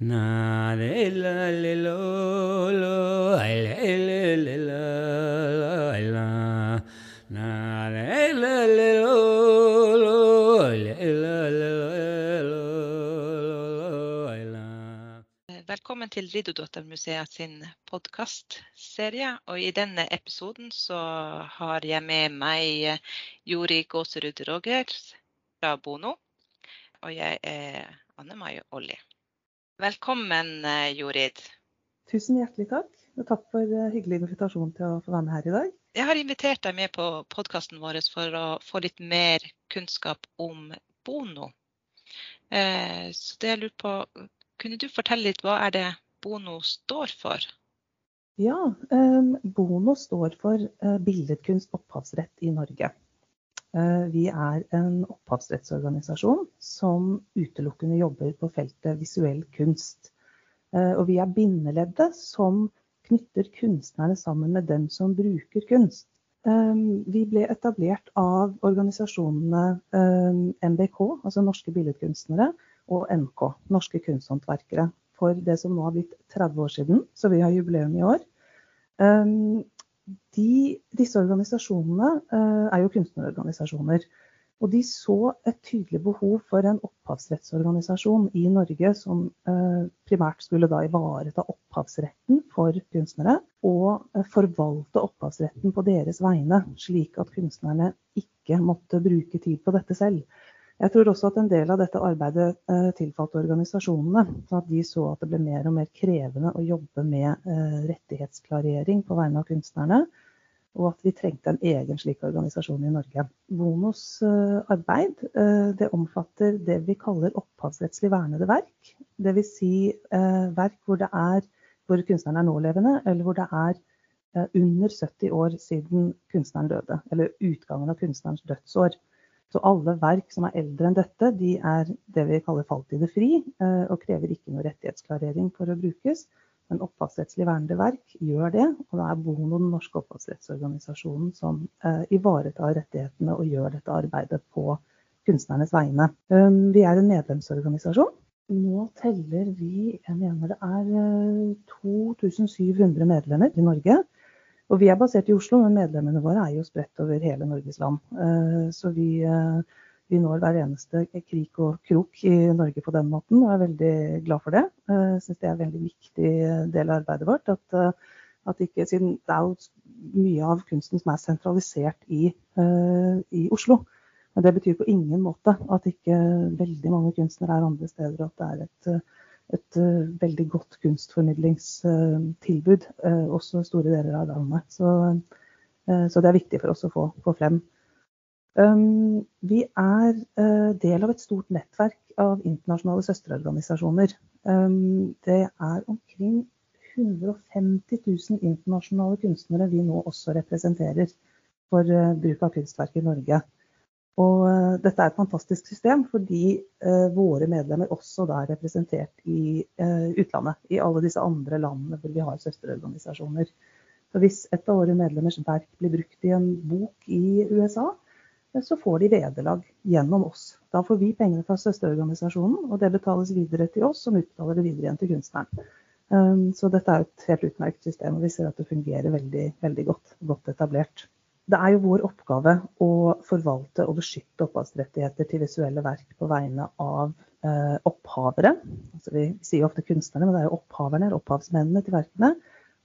Na le la le lo lo ai la Velkommen til Ridderdotter-museet sin podkastserie. Og i denne episoden så har jeg med meg Jori Gåserud Rogers fra Bono. Og jeg er Anne Mai Olli. Velkommen, eh, Jorid. Tusen hjertelig takk. Og takk for eh, hyggelig invitasjon til å få være med her i dag. Jeg har invitert deg med på podkasten vår for å få litt mer kunnskap om Bono. Eh, Så det jeg lurer på, kunne du fortelle litt hva er det Bono står for? Ja, Bono står for billedkunst opphavsrett i Norge. Eh, Vi er en opphavsrettsorganisasjon som utelukkende jobber på feltet visuell kunst. Eh, Og vi er bindeleddet som knytter kunstnerne sammen med dem som bruker kunst. Eh, Vi ble etablert av organisasjonene NBK, altså Norske Billedkunstnere, og NK, Norske Kunsthåndverkere, for det som nå har blitt 30 år siden, så vi har jubileum i år. De, disse organisasjonene eh, er jo kunstnerorganisasjoner. Og de så et tydelig behov for en opphavsrettsorganisasjon i Norge som eh, primært skulle da ivareta opphavsretten for kunstnere, og eh, forvalte opphavsretten på deres vegne, slik at kunstnerne ikke måtte bruke tid på dette selv. Jeg tror også at en del av dette arbeidet eh, tilfalt organisasjonene, at de så at det ble mer og mer krevende å jobbe med eh, rettighetsklarering på vegne av kunstnerne og at vi trengte en egen slik organisasjon i Norge. Bonos eh, arbeid det omfatter det vi kaller opphavsrettslig vernede verk. Dvs. Si, verk hvor, det er, hvor kunstneren er nålevende, eller hvor det er under 70 år siden kunstneren døde. Eller utgangen av kunstnerens dødsår. Så alle verk som er eldre enn dette, de er det vi kaller falltidefri, eh, og krever ikke noe rettighetsklarering for å brukes. Men opphavsrettslig vernede verk gjør det, og det er Bono, den norske opphavsrettsorganisasjonen, som eh, ivaretar rettighetene og gjør dette arbeidet på kunstnernes vegne. Um, vi er en medlemsorganisasjon. Nå teller vi, jeg mener det er eh, 2700 medlemmer i Norge. Og vi er basert i Oslo, men medlemmene våre er jo spredt over hele Norges land. Eh, så vi eh, vi når hver eneste krik og krok i Norge på den måten, og er veldig glad for det. Jeg syns det er en veldig viktig del av arbeidet vårt. At, at ikke, siden det er jo mye av kunsten som er sentralisert i, i, Oslo. Men det betyr på ingen måte at ikke veldig mange kunstnere er andre steder, og at det er et, et veldig godt kunstformidlingstilbud også store deler av landet. Så, så det er viktig for oss å få, få frem. Um, vi er uh, del av et stort nettverk av internasjonale søsterorganisasjoner. Um, det er omkring 150 000 internasjonale kunstnere vi nå også representerer for uh, bruk av kunstverk i Norge. Og uh, dette er et fantastisk system fordi våre medlemmer også er representert i utlandet. I alle disse andre landene hvor vi har søsterorganisasjoner. Så hvis et av våre medlemmers verk blir brukt i en bok i USA, så får de vederlag gjennom oss. Da får vi pengene fra søsterorganisasjonen, og det betales videre til oss, som utbetaler det videre igjen til kunstneren. Så dette er et helt utmerket system, og vi ser at det fungerer veldig, veldig godt, godt etablert. Det er jo vår oppgave å forvalte og beskytte opphavsrettigheter til visuelle verk på vegne av eh, opphavere. Altså vi sier ofte kunstnerne, men det er jo opphaverne, opphavsmennene til verkene,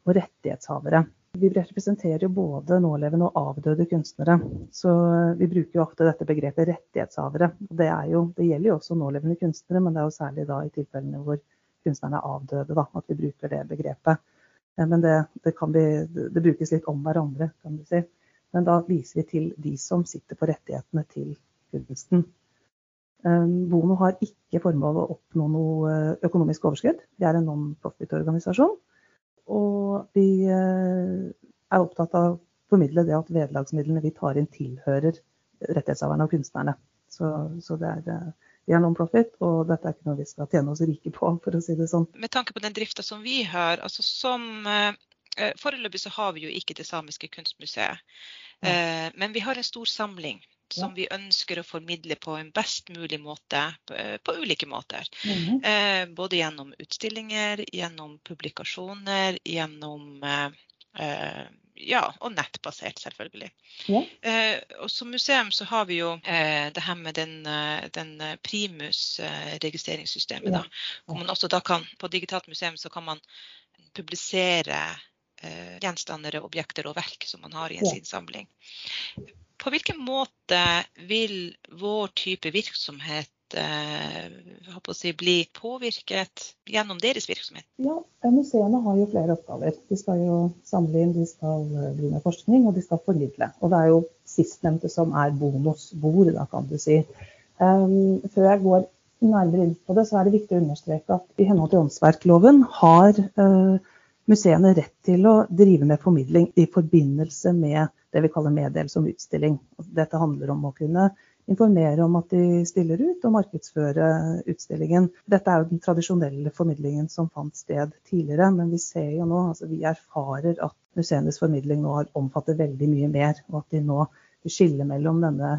og rettighetshavere. Vi representerer jo både nålevende og avdøde kunstnere. Så vi bruker jo ofte dette begrepet rettighetshavere. Det, jo, det, gjelder jo også nålevende kunstnere, men det er jo særlig da i tilfellene hvor kunstnerne er avdøde da, at vi bruker det begrepet. Eh, men det, det, bli, det, brukes litt om hverandre, kan du si. Men da viser vi til de som sitter på rettighetene til kunsten. Eh, Bono har ikke formål å oppnå noe økonomisk overskudd. Vi er en non-profit-organisasjon. Og vi eh, er opptatt av å formidle det at vederlagsmidlene vi tar inn, tilhører rettighetshaverne og kunstnerne. Så, så det er, eh, vi er non-profit, og dette er ikke noe vi skal tjene oss rike på, for å si det sånn. Med tanke på den drifta som vi har, altså som eh, Foreløpig så har vi jo ikke det samiske kunstmuseet. Ja. men vi har en stor samling som vi ønsker å formidle på en best mulig måte på, ulike måter. Mhm. Eh, både gjennom utstillinger, gjennom publikasjoner, gjennom eh, eh, ja, og nettbasert, selvfølgelig. Ja. Eh, og som museum så har vi jo eh, det her med den, eh, den Primus-registreringssystemet. Ja. da, Hvor man også da kan, på digitalt museum så kan man publisere eh, gjenstander, objekter og verk som man har i en sin samling. På hvilken måte vil vår type virksomhet eh, si, bli påvirket gjennom deres virksomhet? Ja, Museene har jo flere oppgaver. De skal jo samle inn, de skal eh, drive med forskning og de skal formidle. Og Det er jo sistnevnte som er bonusbord, da kan du si. Um, før jeg går nærmere inn på det, så er det viktig å understreke at i henhold til åndsverkloven har uh, museene rett til å drive med formidling i forbindelse med det vi kaller meddelelse om utstilling. Dette handler om å kunne informere om at de stiller ut og markedsføre utstillingen. Dette er jo den tradisjonelle formidlingen som fant sted tidligere, men vi ser jo nå, altså vi erfarer at museenes formidling nå har omfattet veldig mye mer, og at de nå skiller mellom denne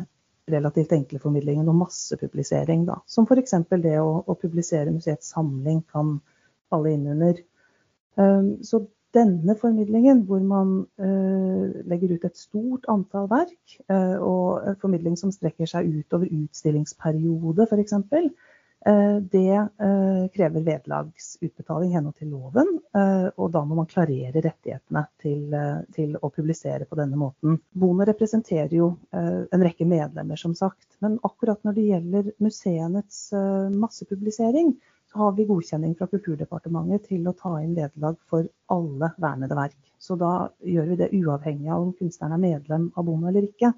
relativt enkle formidlingen og massepublisering, da. Som f.eks. det å, å publisere museets samling kan falle inn under. Um, så denne formidlingen, hvor man eh, legger ut et stort antall verk, eh, og en formidling som strekker seg utover utstillingsperiode f.eks., eh, det eh, krever vederlagsutbetaling i henhold til loven. eh, og da må man klarere rettighetene til, eh, til å publisere på denne måten. Bonde representerer jo eh, en rekke medlemmer, som sagt. Men akkurat når det gjelder museenes eh, massepublisering, har vi godkjenning fra Kulturdepartementet til å ta inn vederlag for alle vernede verk. Så da gjør vi det uavhengig av om kunstneren er medlem av Bono eller ikke.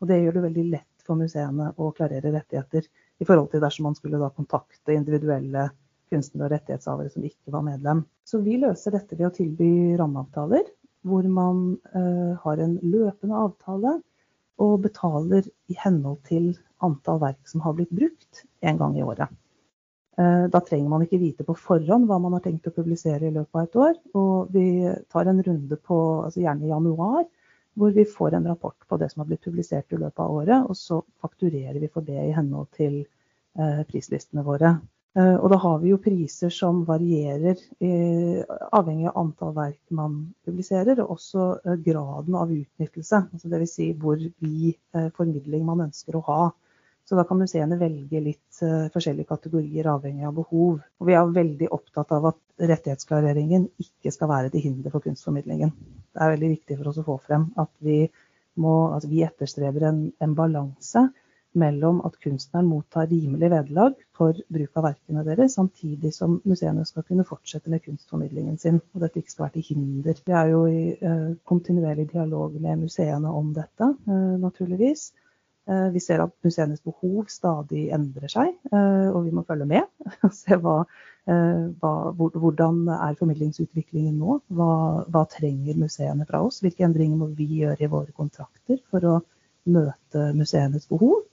Og det gjør det veldig lett for museene å klarere rettigheter i forhold til dersom man skulle da kontakte individuelle kunstnere og rettighetshavere som ikke var medlem. Så vi løser dette ved å tilby rammeavtaler, hvor man uh, har en løpende avtale og betaler i henhold til antall verk som har blitt brukt en gang i året. Eh, Da trenger man ikke vite på forhånd hva man har tenkt å publisere i løpet av et år. Og vi tar en runde på, altså gjerne i januar, hvor vi får en rapport på det som har blitt publisert i løpet av året. Og så fakturerer vi for det i henhold til eh, prislistene våre. Eh, Og da har vi jo priser som varierer avhengig av antall verk man publiserer, og også graden av utnyttelse. Altså Dvs. Si hvor vid formidling man ønsker å ha. Så da kan museene velge litt eh, forskjellige kategorier avhengig av behov. Og vi er veldig opptatt av at rettighetsklareringen ikke skal være til hinder for kunstformidlingen. Det er veldig viktig for oss å få frem at vi, må, altså vi etterstreber en, en balanse mellom at kunstneren mottar rimelig vederlag for bruk av verkene deres, samtidig som museene skal kunne fortsette med kunstformidlingen sin. Og dette ikke skal være til hinder. Vi er jo i eh, kontinuerlig dialog med museene om dette, eh, naturligvis. Eh, Vi ser at museenes behov stadig endrer seg, eh, og vi må følge med. og Se hva, eh, hva, hvordan er formidlingsutviklingen nå? Hva, hva trenger museene fra oss? Hvilke endringer må vi gjøre i våre kontrakter for å møte museenes behov?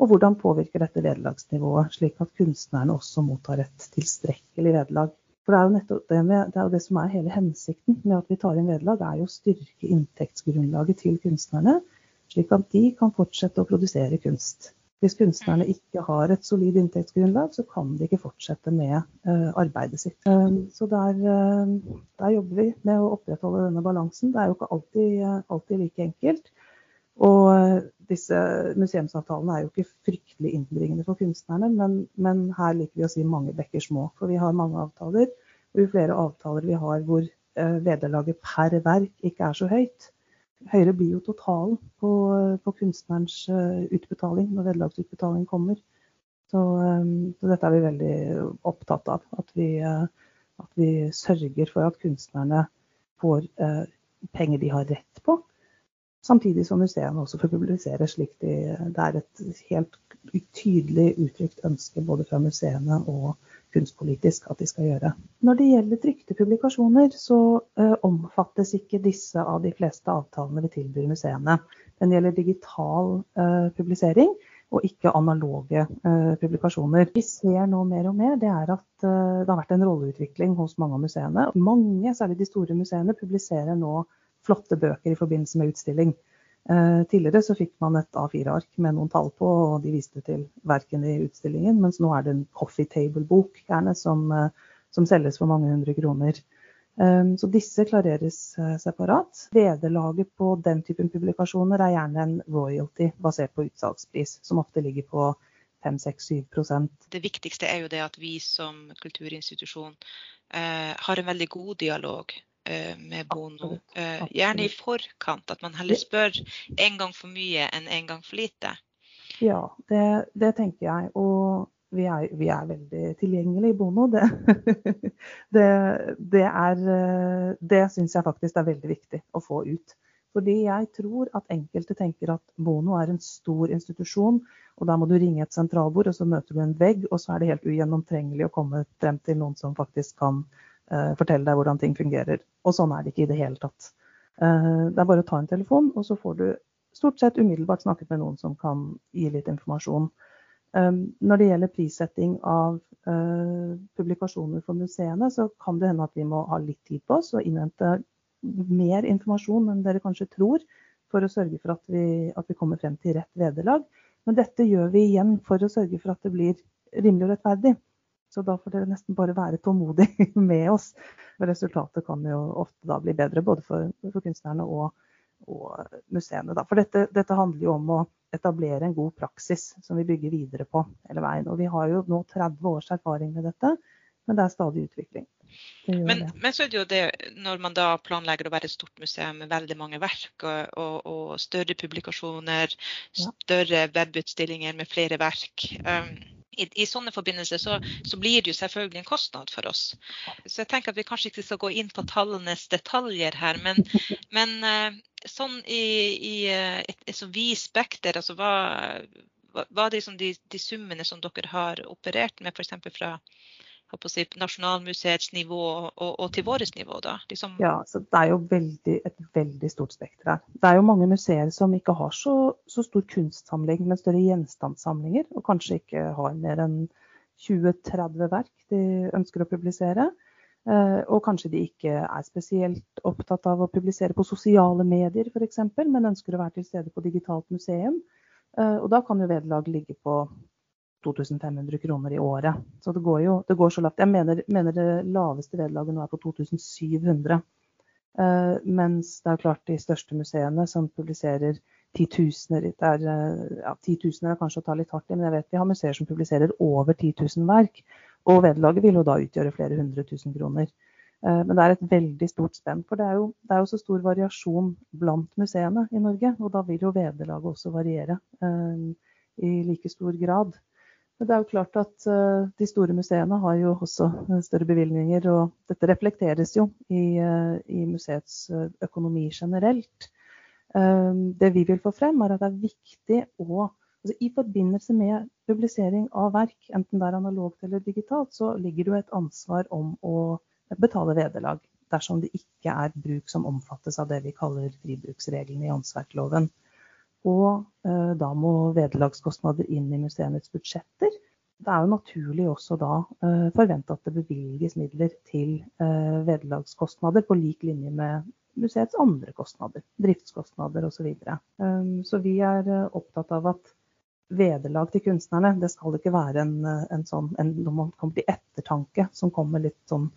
Og hvordan påvirker dette vederlagsnivået, slik at kunstnerne også mottar et tilstrekkelig vederlag? For det er jo nettopp det, med, det, er det som er hele hensikten med at vi tar inn vederlag, er jo å styrke inntektsgrunnlaget til kunstnerne slik at de kan fortsette å produsere kunst. Hvis kunstnerne ikke har et solid inntektsgrunnlag, så kan de ikke fortsette med eh, arbeidet sitt. Eh, så der, eh, der, jobber vi med å opprettholde denne balansen. Det er jo ikke alltid, eh, alltid like enkelt. Og eh, disse museumsavtalene er jo ikke fryktelig innbringende for kunstnerne, men, men her liker vi å si mange bekker små. For vi har mange avtaler, og jo flere avtaler vi har hvor eh, vederlaget per verk ikke er så høyt, høyere blir jo totalen på, på kunstnerens eh, utbetaling når vederlagsutbetaling kommer. Så, eh, så, dette er vi veldig opptatt av. At vi, eh, at vi sørger for at kunstnerne får penger de har rett på. Samtidig som museene også får publisere slik de, det er et helt tydelig uttrykt ønske både fra museene og kunstpolitisk at de skal gjøre. Når det gjelder trykte publikasjoner, så uh, omfattes ikke disse av de fleste avtalene vi tilbyr museene. Den gjelder digital uh, publisering og ikke analoge uh, publikasjoner. Vi ser nå mer og mer det er at det har vært en rolleutvikling hos mange av museene. Mange, særlig de store museene, publiserer nå flotte bøker i forbindelse med utstilling. Eh, tidligere så fikk man et A4-ark med noen tall på, og de viste til verkene i utstillingen. Mens nå er det en coffee table-bok gjerne som, eh, som, selges for mange hundre kroner. Eh, så disse klareres separat. Vederlaget på den typen publikasjoner er gjerne en royalty basert på utsalgspris, som ofte ligger på 5-6-7 Det viktigste er jo det at vi som kulturinstitusjon eh, har en veldig god dialog med Bono. Eh, gjerne i forkant, at man heller spør en gang for mye enn en gang for lite. Ja, det, det tenker jeg. Og vi er, vi er, veldig tilgjengelige i Bono. Det, det, det, er, eh, det syns jeg faktisk er veldig viktig å få ut. Fordi jeg tror at enkelte tenker at Bono er en stor institusjon, og da må du ringe et sentralbord, og så møter du en vegg, og så er det helt ugjennomtrengelig å komme frem til noen som faktisk kan fortelle deg hvordan ting fungerer. Og sånn er det ikke i det hele tatt. Uh, det er bare å ta en telefon, og så får du stort sett umiddelbart snakket med noen som kan gi litt informasjon. Um, når det gjelder prissetting av publikasjoner for museene, så kan det hende at vi må ha litt tid på oss og innhente mer informasjon enn dere kanskje tror, for å sørge for at vi, at vi kommer frem til rett vederlag. Men dette gjør vi igjen for å sørge for at det blir rimelig og rettferdig. Så da får dere nesten bare være tålmodige med oss. Resultatet kan jo ofte da bli bedre både for, for kunstnerne og, og museene. Da. For dette, dette, handler jo om å etablere en god praksis som vi bygger videre på hele veien. Og vi har jo nå 30 års erfaring med dette, men det er stadig utvikling. Men, men, så er det jo det, når man da planlegger å være et stort museum med veldig mange verk og, og, og større publikasjoner, større webutstillinger med flere verk. Um, i, i, sånne forbindelser så, så, blir det jo selvfølgelig en kostnad for oss. Så jeg tenker at vi kanskje ikke skal gå inn på tallenes detaljer her, men, men uh, sånn i, i et, et, et så vidt spekter, altså hva, hva, hva er liksom de, de, summene som dere har operert med f.eks. fra si, Nasjonalmuseets nivå og, og, til vårt nivå? da? Liksom... Ja, så Det er jo veldig, et veldig stort spekter her. Det er jo mange museer som ikke har så, så stor kunstsamling, men større gjenstandssamlinger. Og kanskje ikke har mer enn 20-30 verk de ønsker å publisere. Eh, og kanskje de ikke er spesielt opptatt av å publisere på sosiale medier f.eks., men ønsker å være til stede på digitalt museum. Eh, og da kan jo vederlag ligge på 2500 kroner i året. Så det går jo det går så lavt. Jeg mener, mener det laveste vederlaget nå er på 2700. Uh, eh, mens det er klart de største museene som publiserer titusener det er, uh, ja, Titusener er kanskje å ta litt hardt i, men jeg vet vi har museer som publiserer over 10 000 verk. Og vederlaget vil jo da utgjøre flere hundre tusen kroner. Uh, men det er et veldig stort spenn. For det er, jo, det er, jo, så stor variasjon blant museene i Norge. Og da vil jo vederlaget også variere i like stor grad. Men det er jo klart at uh, de store museene har jo også eh, større bevilgninger, og dette reflekteres jo i, uh, i museets økonomi generelt. Det vi vil få frem, er at det er viktig å altså I forbindelse med publisering av verk, enten det er analogt eller digitalt, så ligger det jo et ansvar om å betale vederlag dersom det ikke er bruk som omfattes av det vi kaller fribruksreglene i åndsverkloven. Og eh, da må vederlagskostnader inn i museenes budsjetter. Det er jo naturlig også da eh, forvente at det bevilges midler til eh, vederlagskostnader på lik linje med museets andre kostnader, driftskostnader osv. Så, videre. um, så vi er opptatt av at vederlag til kunstnerne, det skal ikke være en, en sånn en, når man kommer til ettertanke som kommer litt sånn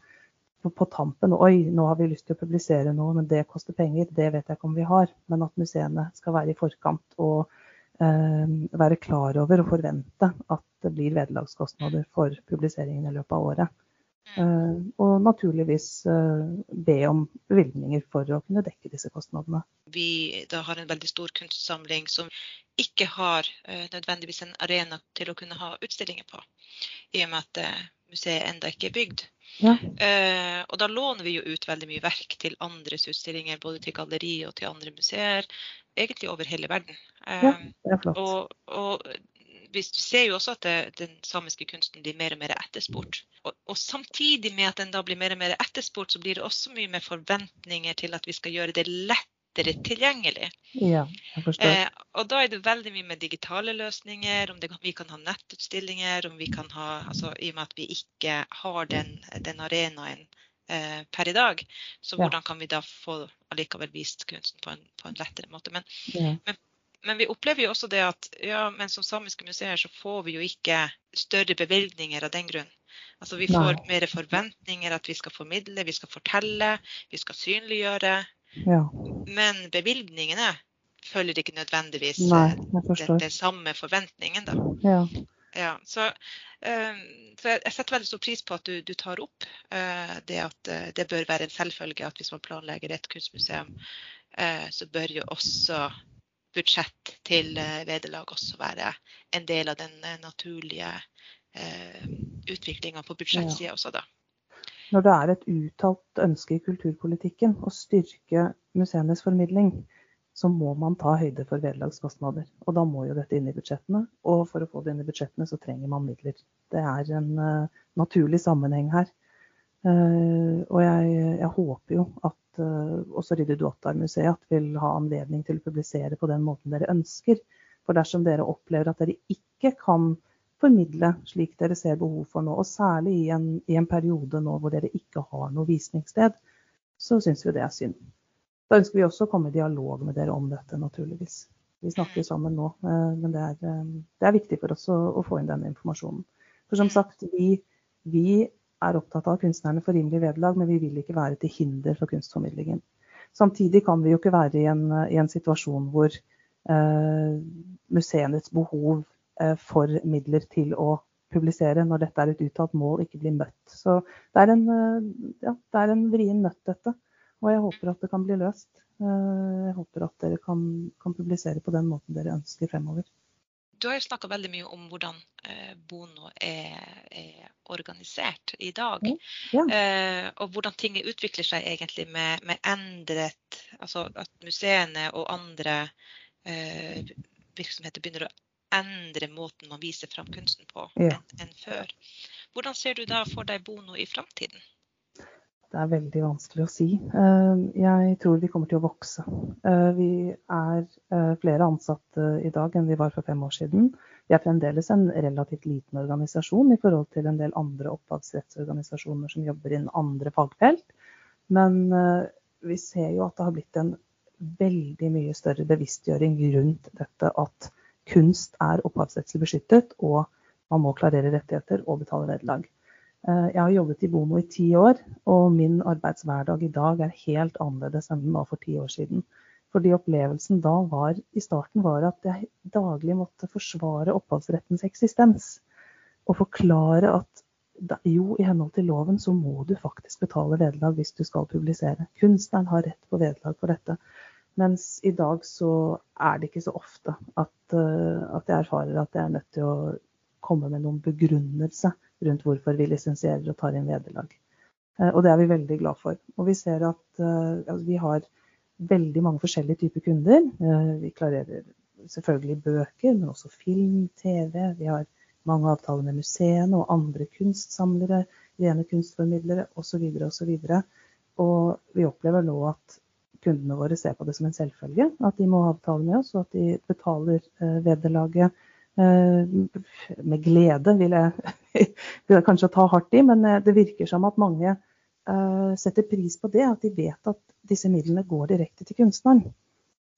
på tampen Oi, nå har vi lyst til å publisere noe, men det koster penger. Det vet jeg ikke om vi har. Men at museene skal være i forkant og eh, være klar over og forvente at det blir vederlagskostnader for publiseringen i løpet av året. Eh, og naturligvis eh, be om bevilgninger for å kunne dekke disse kostnadene. Vi har en veldig stor kunstsamling som ikke har eh, nødvendigvis en arena til å kunne ha utstillinger på, i og med at eh, museet enda ikke er bygd. Eh, og da låner vi jo ut veldig mye verk til andres utstillinger, både til galleri og til andre museer. Egentlig over hele verden. Eh, ja, det er flott. Og, og vi ser jo også at det, den samiske kunsten blir mer og mer etterspurt. Og, og, samtidig med at den da blir mer og mer etterspurt, så blir det også mye mer forventninger til at vi skal gjøre det lett lettere tilgjengelig. Ja, jeg forstår. Eh, og da er det veldig mye med digitale løsninger, om det, vi kan ha nettutstillinger, om vi kan ha altså I og med at vi ikke har den, den arenaen eh, per i dag. Så Ja. hvordan kan vi da få allikevel vist kunsten på en, på en lettere måte. Men, Ja. men vi opplever jo også det at ja, men som samiske museer så får vi jo ikke større bevilgninger av den grunn. Altså vi får Nei. mer forventninger at vi skal formidle, vi skal fortelle, vi skal synliggjøre. Ja. Men bevilgningene følger ikke nødvendigvis Nei, eh, den, den samme forventningen, da. Ja. Ja, så, eh, så jeg, setter veldig stor pris på at du, du tar opp eh, det at eh, det bør være en selvfølge at hvis man planlegger et kunstmuseum, så bør jo også budsjett til vederlag også være en del av den naturlige utviklinga på budsjettsida også, da. Når det er et uttalt ønske i kulturpolitikken å styrke museenes formidling, så må man ta høyde for vederlagskostnader. Og da må jo dette inn i budsjettene. Og for å få det inn i budsjettene, så trenger man midler. Det er en uh, naturlig sammenheng her. Uh, og jeg, jeg håper jo at uh, også Ryddi Duottar-museet vil ha anledning til å publisere på den måten dere ønsker. For dersom dere opplever at dere ikke kan formidle slik dere ser behov for nå, og særlig i en, i en periode nå hvor dere ikke har noe visningssted, så syns vi det er synd. Da ønsker vi også å komme i dialog med dere om dette, naturligvis. Vi snakker sammen nå, eh, men det er, eh, det er viktig for oss å, å få inn denne informasjonen. For som sagt, vi, vi er opptatt av kunstnerne får rimelig vederlag, men vi vil ikke være til hinder for kunstformidlingen. Samtidig kan vi jo ikke være i en, i en situasjon hvor eh, museenes behov eh, for midler til å publisere når dette er et uttalt mål, ikke blir møtt. Så det er en, eh, ja, det er en vrien nøtt, dette. Og jeg håper at det kan bli løst. Eh, Jeg håper at dere kan, kan publisere på den måten dere ønsker fremover. Du har jo snakka veldig mye om hvordan eh, Bono er, er organisert i dag. Ja. Eh, og hvordan ting utvikler seg egentlig med, med endret Altså at museene og andre eh, virksomheter begynner å endre måten man viser fram kunsten på Ja. enn en før. Hvordan ser du da for deg Bono i framtiden? Det er veldig vanskelig å si. Eh, Jeg tror vi kommer til å vokse. Eh, Vi er eh, flere ansatte i dag enn vi var for fem år siden. Vi er fremdeles en relativt liten organisasjon i forhold til en del andre opphavsrettsorganisasjoner som jobber innen andre fagfelt. Men vi ser jo at det har blitt en veldig mye større bevisstgjøring rundt dette at kunst er opphavsrettslig beskyttet, og man må klarere rettigheter og betale vederlag. Eh, Jeg har jobbet i Bono i ti år, og min arbeidshverdag i dag er helt annerledes enn den var for ti år siden. Fordi opplevelsen da var, i starten var at jeg daglig måtte forsvare opphavsrettens eksistens. Og forklare at jo, i henhold til loven så må du faktisk betale vederlag hvis du skal publisere. Kunstneren har rett på vederlag for dette. Mens i dag så er det ikke så ofte at, eh, at jeg erfarer at jeg er nødt til å komme med noen begrunnelse rundt hvorfor vi lisensierer og tar inn vederlag. Eh, Og det er vi veldig glad for. Og vi ser at eh, altså, vi har veldig mange forskjellige typer kunder. Vi klarerer selvfølgelig bøker, men også film, TV. Vi har mange avtaler med museene og andre kunstsamlere, rene kunstformidlere osv. osv. Og vi opplever nå at kundene våre ser på det som en selvfølge. At de må avtale med oss, og at de betaler eh, vederlaget eh, med glede, vil jeg, vil jeg kanskje ta hardt i. Men eh, det virker som at mange setter pris på det, at de vet at disse midlene går direkte til kunstneren.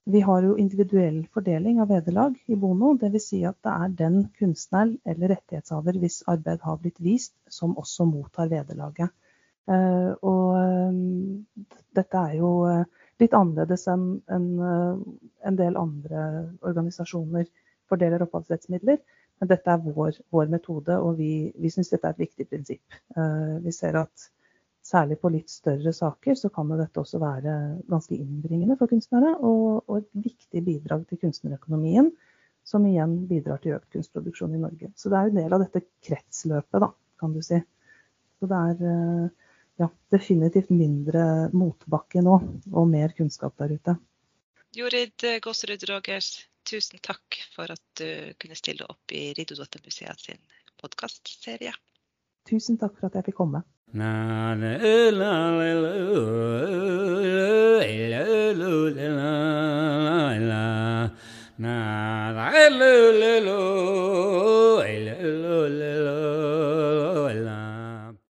Vi har jo individuell fordeling av vederlag i Bono. Dvs. Si at det er den kunstneren eller rettighetshaver hvis arbeid har blitt vist, som også mottar vederlaget. Og dette er jo litt annerledes enn eh, en del andre organisasjoner fordeler opphavsrettsmidler. Men dette er vår, vår metode, og vi, vi syns dette er et viktig prinsipp. Eh, vi ser at særlig på litt større saker så kan dette også være ganske innbringende for kunstnere, og, og et viktig bidrag til kunstnerøkonomien, som igjen bidrar til økt kunstproduksjon i Norge. Så det er en del av dette kretsløpet, da, kan du si. Så det er eh, ja, definitivt mindre motbakke nå, og mer kunnskap der ute. Jorid Gåserud Rogers, tusen takk for at du kunne stille opp i Riddardotter-museet sin podkastserie. Tusen takk for at jeg fikk komme. Na,